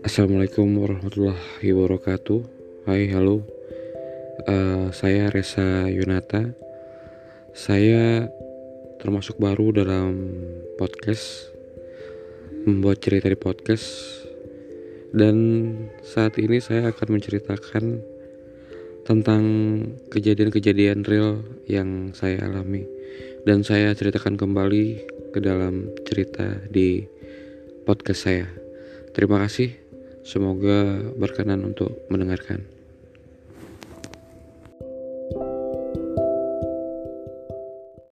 Assalamualaikum warahmatullahi wabarakatuh. Hai, halo. Uh, saya Reza Yunata. Saya termasuk baru dalam podcast, membuat cerita di podcast, dan saat ini saya akan menceritakan tentang kejadian-kejadian real yang saya alami dan saya ceritakan kembali ke dalam cerita di podcast saya. Terima kasih. Semoga berkenan untuk mendengarkan.